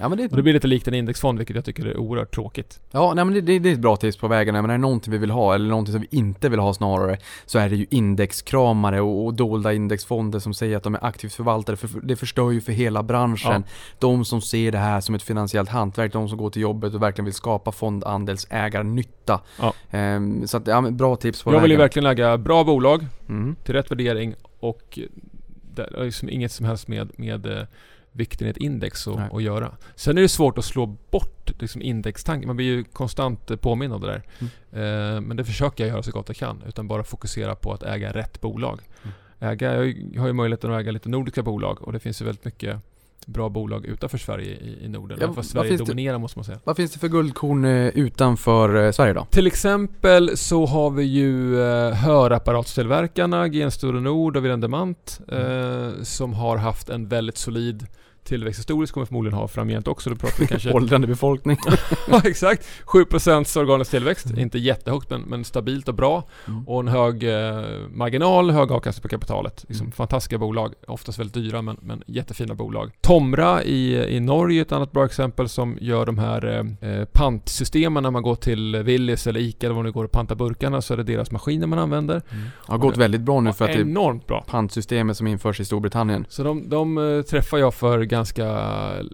Ja men det, och det blir lite likt en indexfond vilket jag tycker är oerhört tråkigt. Ja, nej men det, det, det är ett bra tips på vägen. Men är det någonting vi vill ha, eller någonting som vi inte vill ha snarare, så är det ju indexkramare och, och dolda indexfonder som säger att de är aktivt förvaltare. För det förstör ju för hela branschen. De som ser det här som ett finansiellt hantverk, de som går till jobbet och verkligen vill skapa fondandelsägarnytta. Ja. Ehm, så att, ja, bra tips på Jag vill ju vägen. verkligen lägga bra bolag Mm. till rätt värdering och det är liksom inget som helst med, med eh, vikten i ett index att, Nej. att göra. Sen är det svårt att slå bort liksom indextanken. Man blir ju konstant påmind om det där. Mm. Eh, men det försöker jag göra så gott jag kan. Utan bara fokusera på att äga rätt bolag. Mm. Äga, har jag har ju möjligheten att äga lite nordiska bolag och det finns ju väldigt mycket bra bolag utanför Sverige i, i Norden. Ja, vad Sverige det- dominerar måste man säga. Vad finns det för guldkorn eh, utanför eh, Sverige då? Till exempel så har vi ju eh, hörapparattillverkarna Genstor Nord och Wilhelm Demant eh, som har haft en väldigt solid tillväxt historiskt, kommer förmodligen ha framgent också. Då pratar vi kanske... (laughs) Åldrande befolkning. (laughs) ja, exakt. 7% organisk tillväxt. Mm. Inte jättehögt men, men stabilt och bra. Mm. Och en hög eh, marginal, hög avkastning på kapitalet. Liksom Mm. Fantastiska bolag. Oftast väldigt dyra men, men jättefina bolag. Tomra i, i Norge är ett annat bra exempel som gör de här eh, eh, pantsystemen när man går till Willys eller Ica eller vad det går och pantar burkarna så är det deras maskiner man använder. Har gått väldigt bra nu för att det är bra. pantsystemet som införs i Storbritannien. Så de, de eh, träffade jag för ganska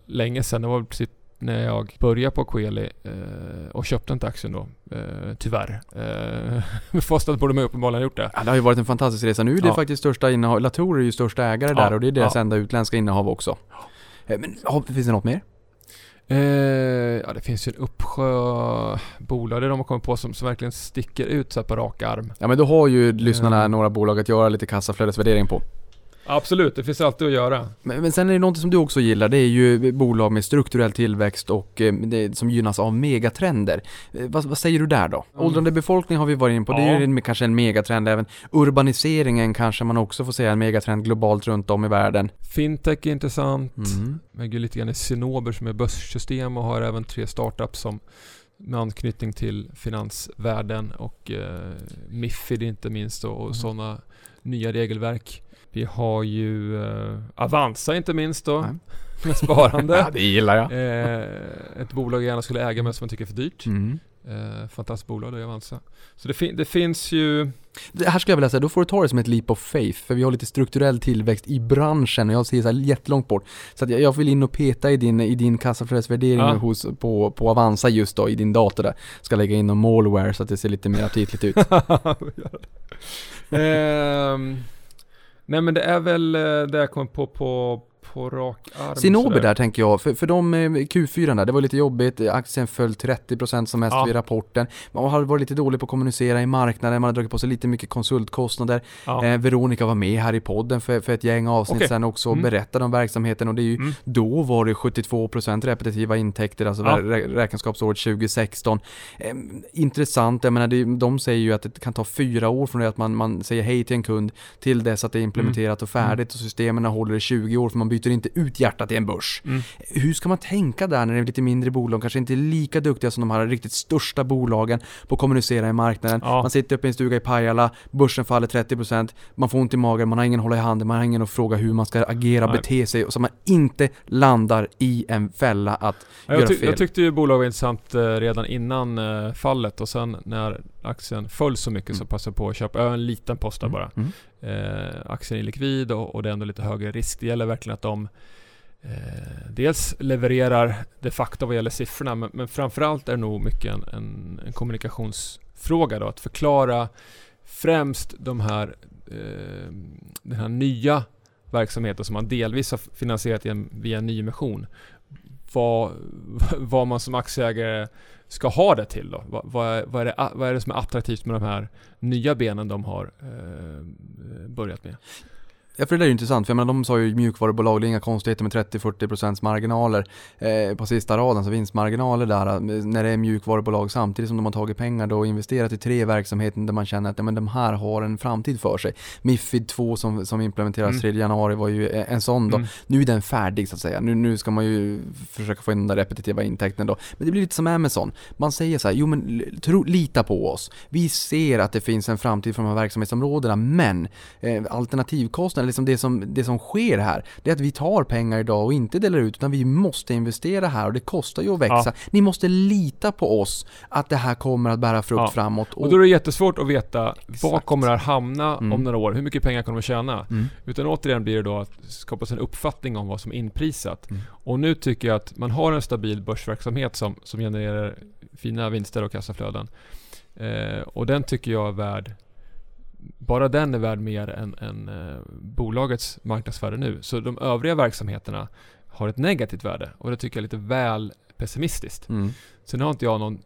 länge sedan. Det var i princip när jag började på Coeli eh, och köpte inte aktien då. Eh, tyvärr. Eh, (laughs) fast att borde man uppenbarligen gjort det. Ja, det har ju varit en fantastisk resa. Nu är det Ja. faktiskt största innehav, Latour är ju största ägare Ja, där och det är deras ja. enda utländska innehav också. Eh, Men finns det något mer? Eh, ja, det finns ju en uppsjö bolag de har kommit på som, som verkligen sticker ut så på rak arm. Ja men då har ju lyssnarna Mm. några bolag att göra lite kassaflödesvärdering på. Absolut, det finns alltid att göra. Men, men sen är det någonting som du också gillar, det är ju bolag med strukturell tillväxt och eh, det, som gynnas av megatrender. Eh, vad, vad säger du där då? Mm. Åldrande befolkning har vi varit in på, det är Ja. ju kanske en megatrend även. Urbaniseringen kanske man också får säga en megatrend globalt runt om i världen. Fintech är intressant. Mm. Jag äger lite grann i Cinnober som är börssystem och har även tre startups som med anknytning till finansvärlden och eh, Mifid inte minst och, och Mm. sådana nya regelverk. Vi har ju eh, Avanza inte minst då, Nej. (laughs) med sparande. Ja, det gillar jag. eh, ett bolag jag gärna skulle äga men som jag tycker är för dyrt. Mm. Eh, fantastiskt bolag det är Avanza. Så det, fin- det finns ju... Det här skulle jag vilja säga, då får du ta det som ett leap of faith, för vi har lite strukturell tillväxt i branschen och jag ser så här jättelångt bort. Så att jag, vill in och peta i din, i din kassaflödesvärdering Ja. hos, på, på Avanza just då, i din dator där. Ska lägga in någon malware så att det ser lite mer aptitligt ut. (laughs) Ehm, nej men det är väl eh, det jag kommer på på, på rak arm. Sinober där tänker jag, för, för de eh, Q4 där, det var lite jobbigt, aktien föll 30% som mest Ja. vid rapporten. Man har varit lite dålig på att kommunicera i marknaden, man har dragit på sig lite mycket konsultkostnader. Ja. Eh, Veronica var med här i podden för, för ett gäng avsnitt Okej. sen också och Mm. berättade om verksamheten och det är ju Mm. Då var det 72% repetitiva intäkter, alltså Ja. rä- räkenskapsåret 2016. Eh, intressant, jag menar det, de säger ju att det kan ta fyra år från det att man, man säger hej till en kund till dess att det är implementerat och färdigt och systemen håller i 20 år för man byter inte ut hjärtat i en börs. Mm. Hur ska man tänka där när det är lite mindre bolag, kanske inte lika duktiga som de här riktigt största bolagen på att kommunicera i marknaden. Ja. Man sitter uppe i en stuga i Pajala, börsen faller 30%, man får ont i magen, man har ingen att hålla i handen, man har ingen att fråga hur man ska agera, Nej. bete sig, så man inte landar i en fälla att Ja, göra jag, ty- fel. jag tyckte ju bolaget var intressant eh, redan innan eh, fallet och sen när aktien föll så mycket så Mm. passade jag på att köpa en liten post där bara. Mm. Eh, aktien är likvid och, och det är ändå lite högre risk. Det gäller verkligen att de eh, dels levererar de facto vad gäller siffrorna men, men framförallt är det nog mycket en, en, en kommunikationsfråga då. Att förklara främst de här, eh, den här nya verksamheten som man delvis har finansierat via nyemission. Vad, (laughs) vad man som aktieägare ska ha det till då? Vad, vad, är, vad, är det, vad är det som är attraktivt med de här nya benen de har eh, börjat med? Ja, för det där är ju intressant, för jag menar, de sa ju mjukvarubolag, det är inga konstigheter med 30-40% marginaler eh, på sista raden, så vinstmarginaler där, eh, när det är mjukvarubolag samtidigt som de har tagit pengar då och investerat i tre verksamheter där man känner att ja, men de här har en framtid för sig. Mifid 2 som, som implementeras Mm. 3 januari var ju eh, en sån då. Mm. Nu är den färdig så att säga. Nu, nu ska man ju försöka få in den där repetitiva intäkten då. Men det blir lite som Amazon. Man säger så här, jo men tro, lita på oss. Vi ser att det finns en framtid för de här verksamhetsområdena, men eh, alternativkostnaden, liksom det som, det som sker här, det är att vi tar pengar idag och inte delar ut, utan vi måste investera här och det kostar ju att växa. Ja. Ni måste lita på oss att det här kommer att bära frukt Ja. framåt. Och då är det jättesvårt att veta var Exakt. kommer det här hamna Mm. om några år? Hur mycket pengar kommer de tjäna? Mm. Utan återigen blir det då att skapa sig en uppfattning om vad som är inprisat. Mm. Och nu tycker jag att man har en stabil börsverksamhet som, som genererar fina vinster och kassaflöden. Eh, och den tycker jag är värd bara den är värd mer än, än eh, bolagets marknadsvärde nu. Så de övriga verksamheterna har ett negativt värde och det tycker jag är lite väl pessimistiskt. Mm. Sen har inte jag någon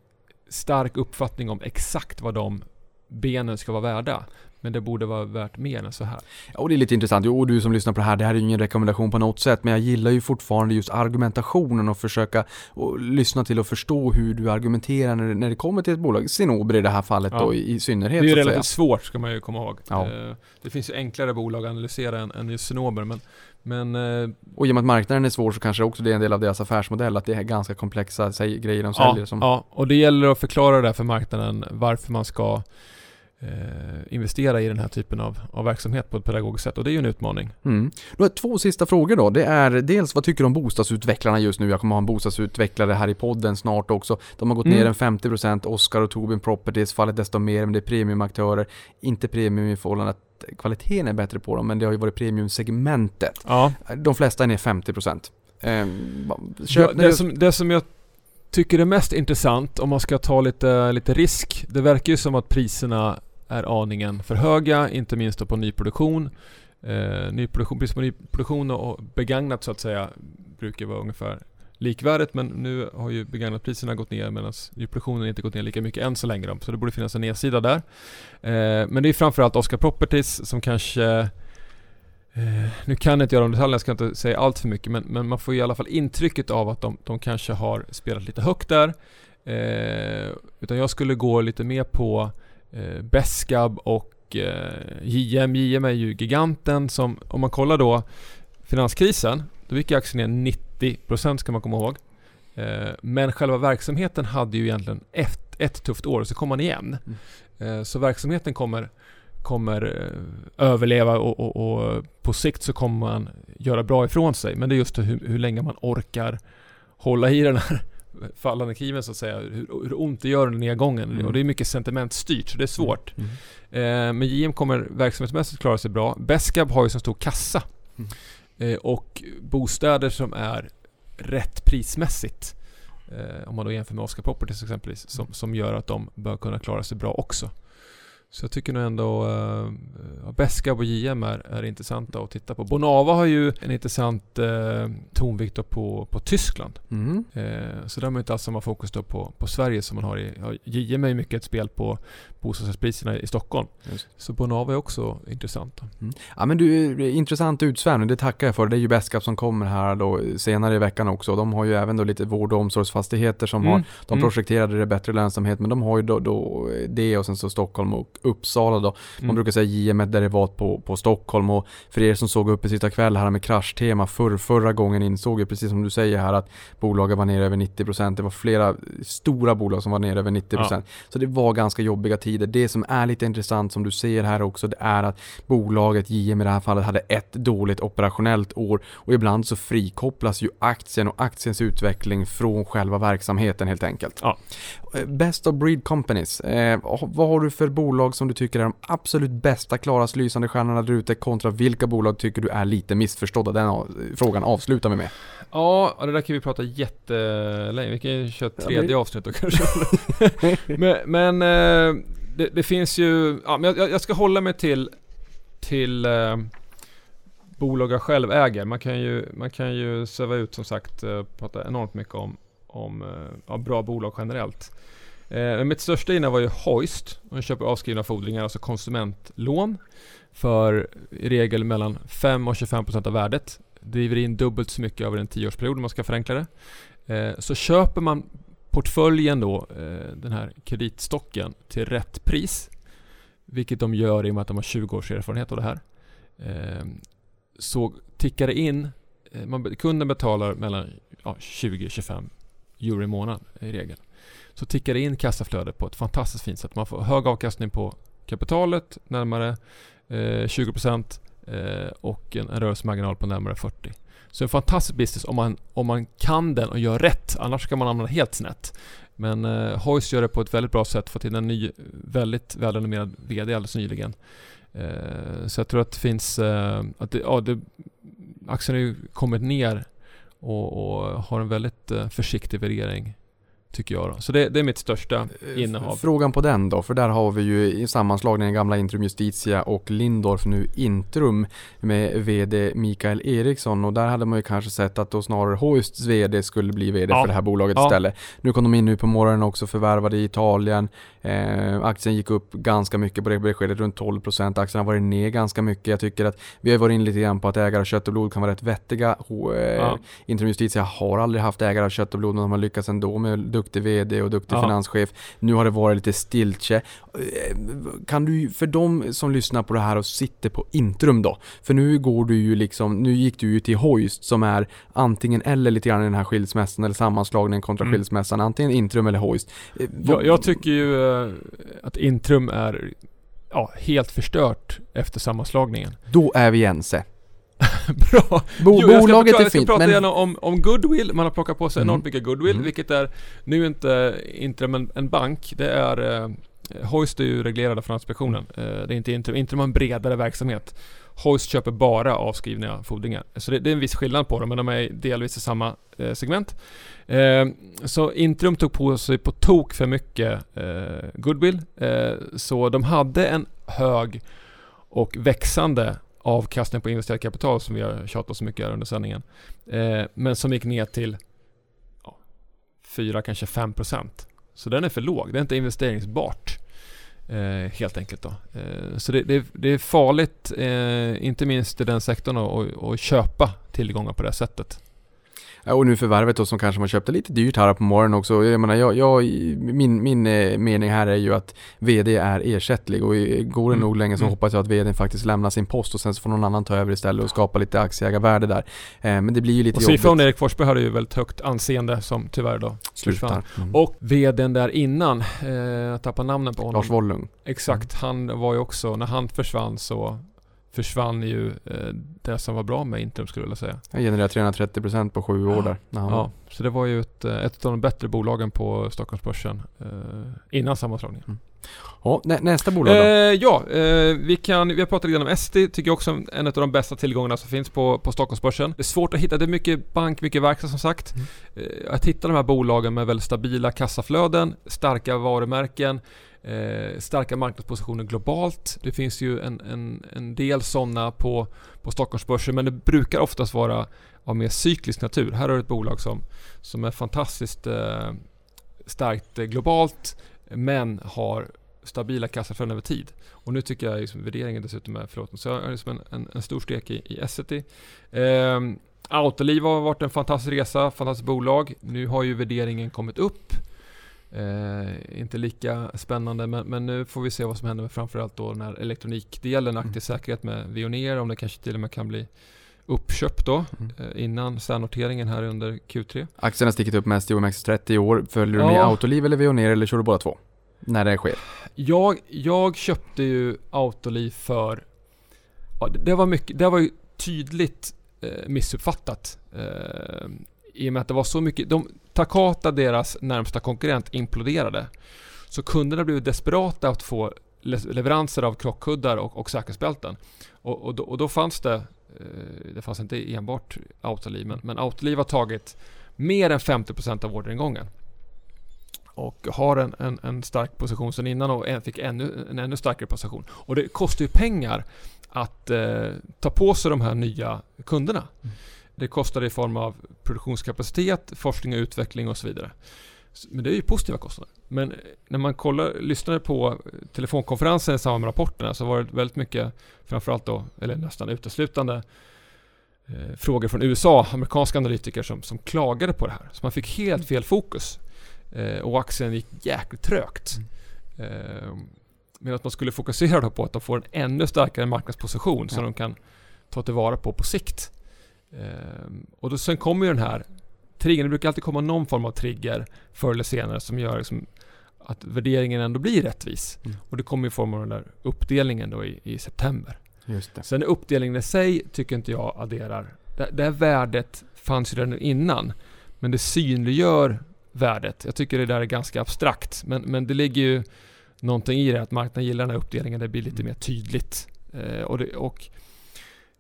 stark uppfattning om exakt vad de benen ska vara värda. Men det borde vara värt mer än så här. Ja, och det är lite intressant. Jo, och du som lyssnar på det här, det här är ju ingen rekommendation på något sätt, men jag gillar ju fortfarande just argumentationen och försöka och lyssna till och förstå hur du argumenterar när det, när det kommer till ett bolag. Cinnober i det här fallet Ja. då i, i synnerhet Det är ju relativt svårt ska man ju komma ihåg. Ja. Eh, Det finns ju enklare bolag att analysera än, än just Cinnober men, men eh, Och i och med att marknaden är svår så kanske också det är en del av deras affärsmodell, att det är ganska komplexa säg, grejer de ja, säljer som... ja, och det gäller att förklara det för marknaden varför man ska eh, investera i den här typen av, av verksamhet på ett pedagogiskt sätt och det är ju en utmaning. Mm. Då är två sista frågor då. Det är dels vad tycker du om bostadsutvecklarna just nu? Jag kommer ha en bostadsutvecklare här i podden snart också. De har gått Mm. ner en 50%. Oscar och Tobin Properties fallit desto mer, men det är premiumaktörer. Inte premium i förhållande att kvaliteten är bättre på dem, men det har ju varit premiumsegmentet. Ja, De flesta är ner 50%. Ehm, va- Ja, köp, det, som, det som jag tycker är mest intressant om man ska ta lite, lite risk. Det verkar ju som att priserna är aningen för höga, inte minst då på nyproduktion. Eh, nyproduktion, pris på nyproduktion och begagnat så att säga brukar vara ungefär likvärdigt men nu har ju begagnatpriserna gått ner medan nyproduktionen inte gått ner lika mycket än så länge då, så det borde finnas en nedsida där. Eh, men det är framförallt Oscar Properties som kanske Eh, nu kan jag inte göra de detaljerna, jag ska inte säga allt för mycket men, men man får i alla fall intrycket av att de, de kanske har spelat lite högt där. Eh, utan jag skulle gå lite mer på eh, Beskab och eh, JM. JM är ju giganten som, om man kollar då finanskrisen, då gick aktien ner 90% ska man komma ihåg. Eh, men själva verksamheten hade ju egentligen ett, ett tufft år, så kom man igen. Eh, så verksamheten kommer kommer eh, överleva och, och, och på sikt så kommer man göra bra ifrån sig. Men det är just hur, hur länge man orkar hålla i den här fallande kiven så att säga. Hur, hur ont det gör under nedgången. Mm. Och det är mycket sentimentstyrt så det är svårt. Mm. Eh, men JM kommer verksamhetsmässigt klara sig bra. Beskab har ju så stor kassa. Mm. Eh, och bostäder som är rätt prismässigt. Eh, om man då jämför med Oscar Properties exempelvis. Som, som gör att de bör kunna klara sig bra också. Så jag tycker nog ändå uh, Beskab och JM är, är intressanta att titta på. Bonava har ju en intressant uh, tonvikt på, på Tyskland. Mm. Eh, så där har man inte alls samma fokus då på, på Sverige som man har i... Ja, JM är ju mycket ett spel på bostadsrättspriserna i Stockholm. Just. Så Bonava är också intressant. då. Ja men du, intressant utsvävning, det tackar jag för. Det är ju Beskap som kommer här då senare i veckan också. De har ju även då lite vård och omsorgsfastigheter som har, de Mm. projekterade det bättre lönsamhet, men de har ju då, då det och sen så Stockholm och Uppsala då. Man Mm. brukar säga JM ett derivat på, på Stockholm och för er som såg upp i sitta kväll här med kraschtema förr, förra gången insåg jag precis som du säger här att bolaget var nere över 90%. Det var flera stora bolag som var nere över 90%. Så det var ganska jobbiga tider. Det som är lite intressant som du ser här också det är att bolaget JM i det här fallet hade ett dåligt operationellt år och ibland så frikopplas ju aktien och aktiens utveckling från själva verksamheten helt enkelt. Ja. Eh, Best of breed companies. Eh, vad har du för bolag som du tycker är de absolut bästa, klarast lysande stjärnorna där ute kontra vilka bolag tycker du är lite missförstådda? Den frågan avslutar vi med. Ja, och det där kan vi prata jättelänge. Vi kan ju köra ett Ja, tredje det- avsnitt då kanske. (laughs) men men eh, det, det finns ju... Ja, men jag, jag ska hålla mig till, till eh, bolag jag själv äger. Man kan ju, man kan ju söva ut som sagt, eh, prata enormt mycket om, om eh, ja, bra bolag generellt. Eh, mitt största innehav var ju Hoist. De köper avskrivna fordringar, alltså konsumentlån. För i regel mellan 5 och 25 procent av värdet. Driver in dubbelt så mycket över en tioårsperiod om man ska förenkla det. Eh, så köper man portföljen då, eh, den här kreditstocken, till rätt pris. Vilket de gör i och med att de har 20 års erfarenhet av det här. Eh, så tickar det in, eh, man, kunden betalar mellan ja, 20-25 euro i månaden i regel. Så tickar det in kassaflöde på ett fantastiskt fint sätt. Man får hög avkastning på kapitalet, närmare 20% och en, en rörelsemarginal på närmare 40%. Så en fantastisk business om man, om man kan den och gör rätt. Annars kan man hamna helt snett. Men eh, Hoist gör det på ett väldigt bra sätt. Fått in en ny, väldigt välrenommerad VD alldeles nyligen. Eh, så jag tror att det finns, eh, att det, ja, det, aktien har ju kommit ner och, och har en väldigt eh, försiktig värdering Tycker jag då. Så det, det är mitt största innehav. Frågan på den då, för där har vi ju i sammanslagningen gamla Intrum Justitia och Lindorf nu Intrum med VD Mikael Eriksson och där hade man ju kanske sett att då snarare Hoists VD skulle bli VD Ja. för det här bolaget Ja. istället. Nu kom de in nu på morgonen också förvärvade i Italien. Eh, aktien gick upp ganska mycket på det beskedet, runt 12%. Aktien har varit ner ganska mycket. Jag tycker att vi har varit in lite grann på att ägare av kött och blod kan vara rätt vettiga. Eh, Ja. Intrum Justitia har aldrig haft ägare av kött och blod men de har lyckats ändå med duktig VD och duktig Ja. finanschef. Nu har det varit lite stiltje. Eh, Kan du, för de som lyssnar på det här och sitter på Intrum då, för nu går du ju liksom, nu gick du ju till Hoist som är antingen eller lite grann i den här skilsmässan eller sammanslagningen kontra Mm. skilsmässan, antingen Intrum eller Hoist. Eh, Jag, jag tycker ju eh, att Intrum är ja, helt förstört efter sammanslagningen. Då är vi ense. (laughs) Bra! Bo, Jo, jag ska bolaget förklara- är Jag ska fint prata men... gärna om, om goodwill. Man har plockat på sig Mm. enormt mycket goodwill, Mm. vilket är nu inte Intrum en, en bank. Det är eh, Hoist är ju reglerad av Finansinspektionen. Eh, det är inte Intrum. Intrum har en bredare verksamhet. Hoist köper bara avskrivna fordringar. Så det, det är en viss skillnad på dem, men de är delvis i samma eh, segment. Eh, så Intrum tog på sig på tok för mycket eh, goodwill. Eh, så de hade en hög och växande avkastning på investerat kapital som vi har tjatat så mycket här under sändningen. Eh, men som gick ner till ja, 4, kanske 5%. Så den är för låg. Det är inte investeringsbart. Eh, helt enkelt då. Eh, så det, det, det är farligt, eh, inte minst i den sektorn, att- köpa tillgångar på det sättet. Och nu förvärvet då som kanske man köpte lite dyrt här på morgonen också. Jag menar, jag, jag, min, min eh, mening här är ju att VD är ersättlig och går det Mm. nog länge så Mm. hoppas jag att VD faktiskt lämnar sin post och sen så får någon annan ta över istället och skapa lite aktieägarvärde där. Eh, men det blir ju lite Och jobbigt. CFOn Erik Forsberg hade ju väldigt högt anseende som tyvärr då Slutar. Mm. Och VDn där innan, eh, jag tappar namnet på honom. Lars Wollung. Exakt, han var ju också, när han försvann så försvann ju eh, det som var bra med Intrum skulle jag vilja säga. Han genererar 330% på sju år där. När han Ja, så det var ju ett, eh, ett av de bättre bolagen på Stockholmsbörsen eh, innan sammanslagningen. ja, nä, nästa bolag då? Eh, ja, eh, vi, kan, vi har pratat lite om ST, tycker jag också en av de bästa tillgångarna som finns på, på Stockholmsbörsen. Det är svårt att hitta, det är mycket bank, mycket verkstad som sagt. Mm. Eh, att hitta de här bolagen med väldigt stabila kassaflöden, starka varumärken, eh, starka marknadspositioner globalt. Det finns ju en, en, en del sådana på, på Stockholmsbörsen men det brukar oftast vara av mer cyklisk natur. Här har du ett bolag som, som är fantastiskt eh, starkt eh, globalt men har stabila kassaflöden över tid. Och nu tycker jag liksom värderingen dessutom är, förlåt, så jag har liksom en, en, en stor stek i, i Essity. Eh, Autoliv har varit en fantastisk resa, fantastiskt bolag. Nu har ju värderingen kommit upp. Eh, inte lika spännande men, men nu får vi se vad som händer med framförallt då den här elektronikdelen, Mm. aktiv säkerhet med Veoneer, om det kanske till och med kan bli uppköpt då Mm. eh, innan särnoteringen här under Q3. Aktien har stickit upp mest i OMX30 i år. Följer du Ja. med Autoliv eller Veoneer eller kör du båda två? När det sker? Jag, jag köpte ju Autoliv för... Ja, det, det var mycket, det var ju tydligt eh, missuppfattat. Eh, I och med att det var så mycket... De, Takata, deras närmsta konkurrent, imploderade. Så kunderna blev desperata att få leveranser av krockkuddar och, och säkerhetsbälten. Och, och, då, och då fanns det... Eh, det fanns inte enbart Autoliv, men, men Autoliv har tagit mer än 50% av orderingången och har en, en, en stark position sedan innan och fick ännu, en ännu starkare position. Och det kostar ju pengar att eh, ta på sig de här nya kunderna. Mm. Det kostar i form av produktionskapacitet, forskning och utveckling och så vidare. Men det är ju positiva kostnader. Men eh, när man kollar, lyssnade på eh, telefonkonferensen i samband med rapporterna så var det väldigt mycket, framförallt då, eller nästan uteslutande, eh, frågor från USA, amerikanska analytiker som, som klagade på det här. Så man fick helt fel fokus. Eh, och aktien gick jäkligt trögt. Eh, medan man skulle fokusera då på att de får en ännu starkare marknadsposition som Ja. de kan ta tillvara på på sikt. Ehm, och då, sen kommer ju den här triggern, det brukar alltid komma någon form av trigger förr eller senare som gör liksom att värderingen ändå blir rättvis. Mm. Och det kommer i form av den där uppdelningen då i, i september. Just det. Sen uppdelningen i sig tycker inte jag adderar. Det, det här värdet fanns ju redan innan. Men det synliggör värdet. Jag tycker det där är ganska abstrakt. Men, men det ligger ju någonting i det att marknaden gillar den här uppdelningen. Det blir lite mer tydligt. Eh, och, det, och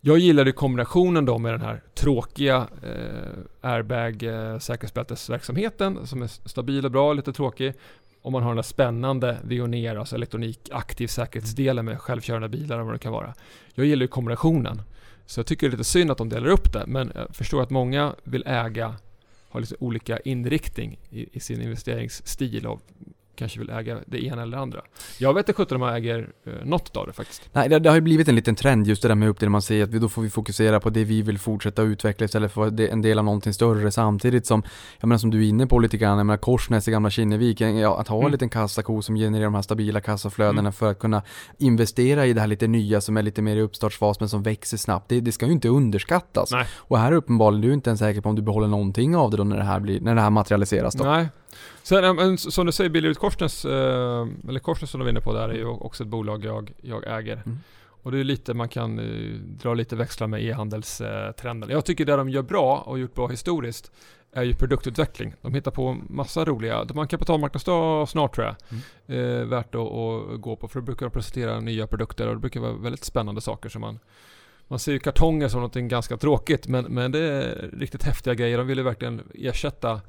jag gillade kombinationen då med den här tråkiga eh, airbag eh, säkerhetsbältesverksamheten som är stabil och bra, lite tråkig. Om man har den där spännande Veoneer, alltså elektronik, aktiv säkerhetsdelen med självkörande bilar och vad det kan vara. Jag gillar ju kombinationen. Så jag tycker det är lite synd att de delar upp det, men jag förstår att många vill äga, ha lite olika inriktning i, i sin investeringsstil och kanske vill äga det ena eller det andra. Jag vet inte sjutton om jag äger eh, något av det faktiskt. Nej, det, det har ju blivit en liten trend just det där med uppdelning. Man säger att vi, då får vi fokusera på det vi vill fortsätta utveckla istället för det en del av någonting större samtidigt som, jag menar som du är inne på lite grann, jag menar Korsnäs i gamla Kinnevik, ja, att ha Mm. en liten kassako som genererar de här stabila kassaflödena Mm. för att kunna investera i det här lite nya som är lite mer i uppstartsfas men som växer snabbt. Det, det ska ju inte underskattas. Nej. Och här är uppenbarligen, du är inte ens säker på om du behåller någonting av det då när det här, blir, när det här materialiseras då. Nej. Sen, som du säger, Billerud Korsnäs, eh, eller Korsnäs som du var inne på där, är ju också ett bolag jag, jag äger. Mm. Och det är lite, man kan eh, dra lite växlar med e-handelstrenden. Jag tycker det de gör bra och gjort bra historiskt är ju produktutveckling. De hittar på massa roliga, de har en kapitalmarknadsdag snart tror jag. Eh, värt att, att gå på för då brukar de presentera nya produkter och det brukar vara väldigt spännande saker som man man ser ju kartonger som något ganska tråkigt men, men det är riktigt häftiga grejer. De vill ju verkligen ersätta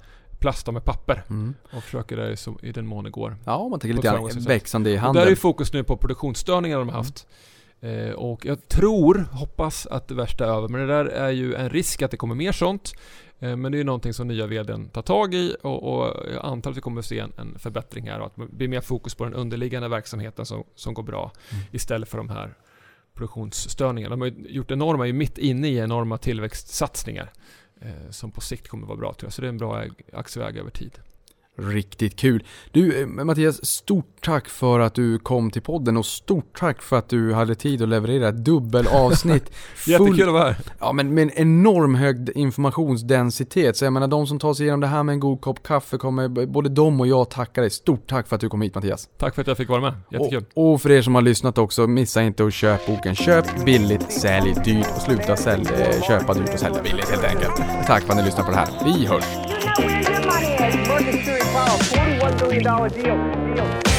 plast med papper Mm. och försöker det så, i den mån det går. Ja, man tänker lite grann växande i Och där är fokus nu på produktionsstörningar de har haft. Eh, och jag tror, hoppas att det värsta är över, men det där är ju en risk att det kommer mer sånt. Eh, men det är ju någonting som nya vdn tar tag i och, och jag antar att vi kommer att se en, en förbättring här och att det blir mer fokus på den underliggande verksamheten som, som går bra Mm. istället för de här produktionsstörningarna. De har ju gjort enorma, ju mitt inne i enorma tillväxtsatsningar Eh, som på sikt kommer vara bra tror jag. Så det är en bra aktieväg över tid. Riktigt kul. Du eh, Mattias, stort tack för att du kom till podden och stort tack för att du hade tid att leverera ett dubbelavsnitt. (laughs) Jättekul att vara här. Ja men med en enorm hög informationsdensitet. Så jag menar de som tar sig igenom det här med en god kopp kaffe kommer, både de och jag tacka dig. Stort tack för att du kom hit Mattias. Tack för att jag fick vara med. Jättekul. Och, och för er som har lyssnat också, missa inte att köpa boken Köp billigt, sälj dyrt och sluta sälj, eh, köpa dyrt och sälja billigt helt enkelt. Tack för att ni lyssnar på det här. Vi hörs! A $41 billion deal. deal.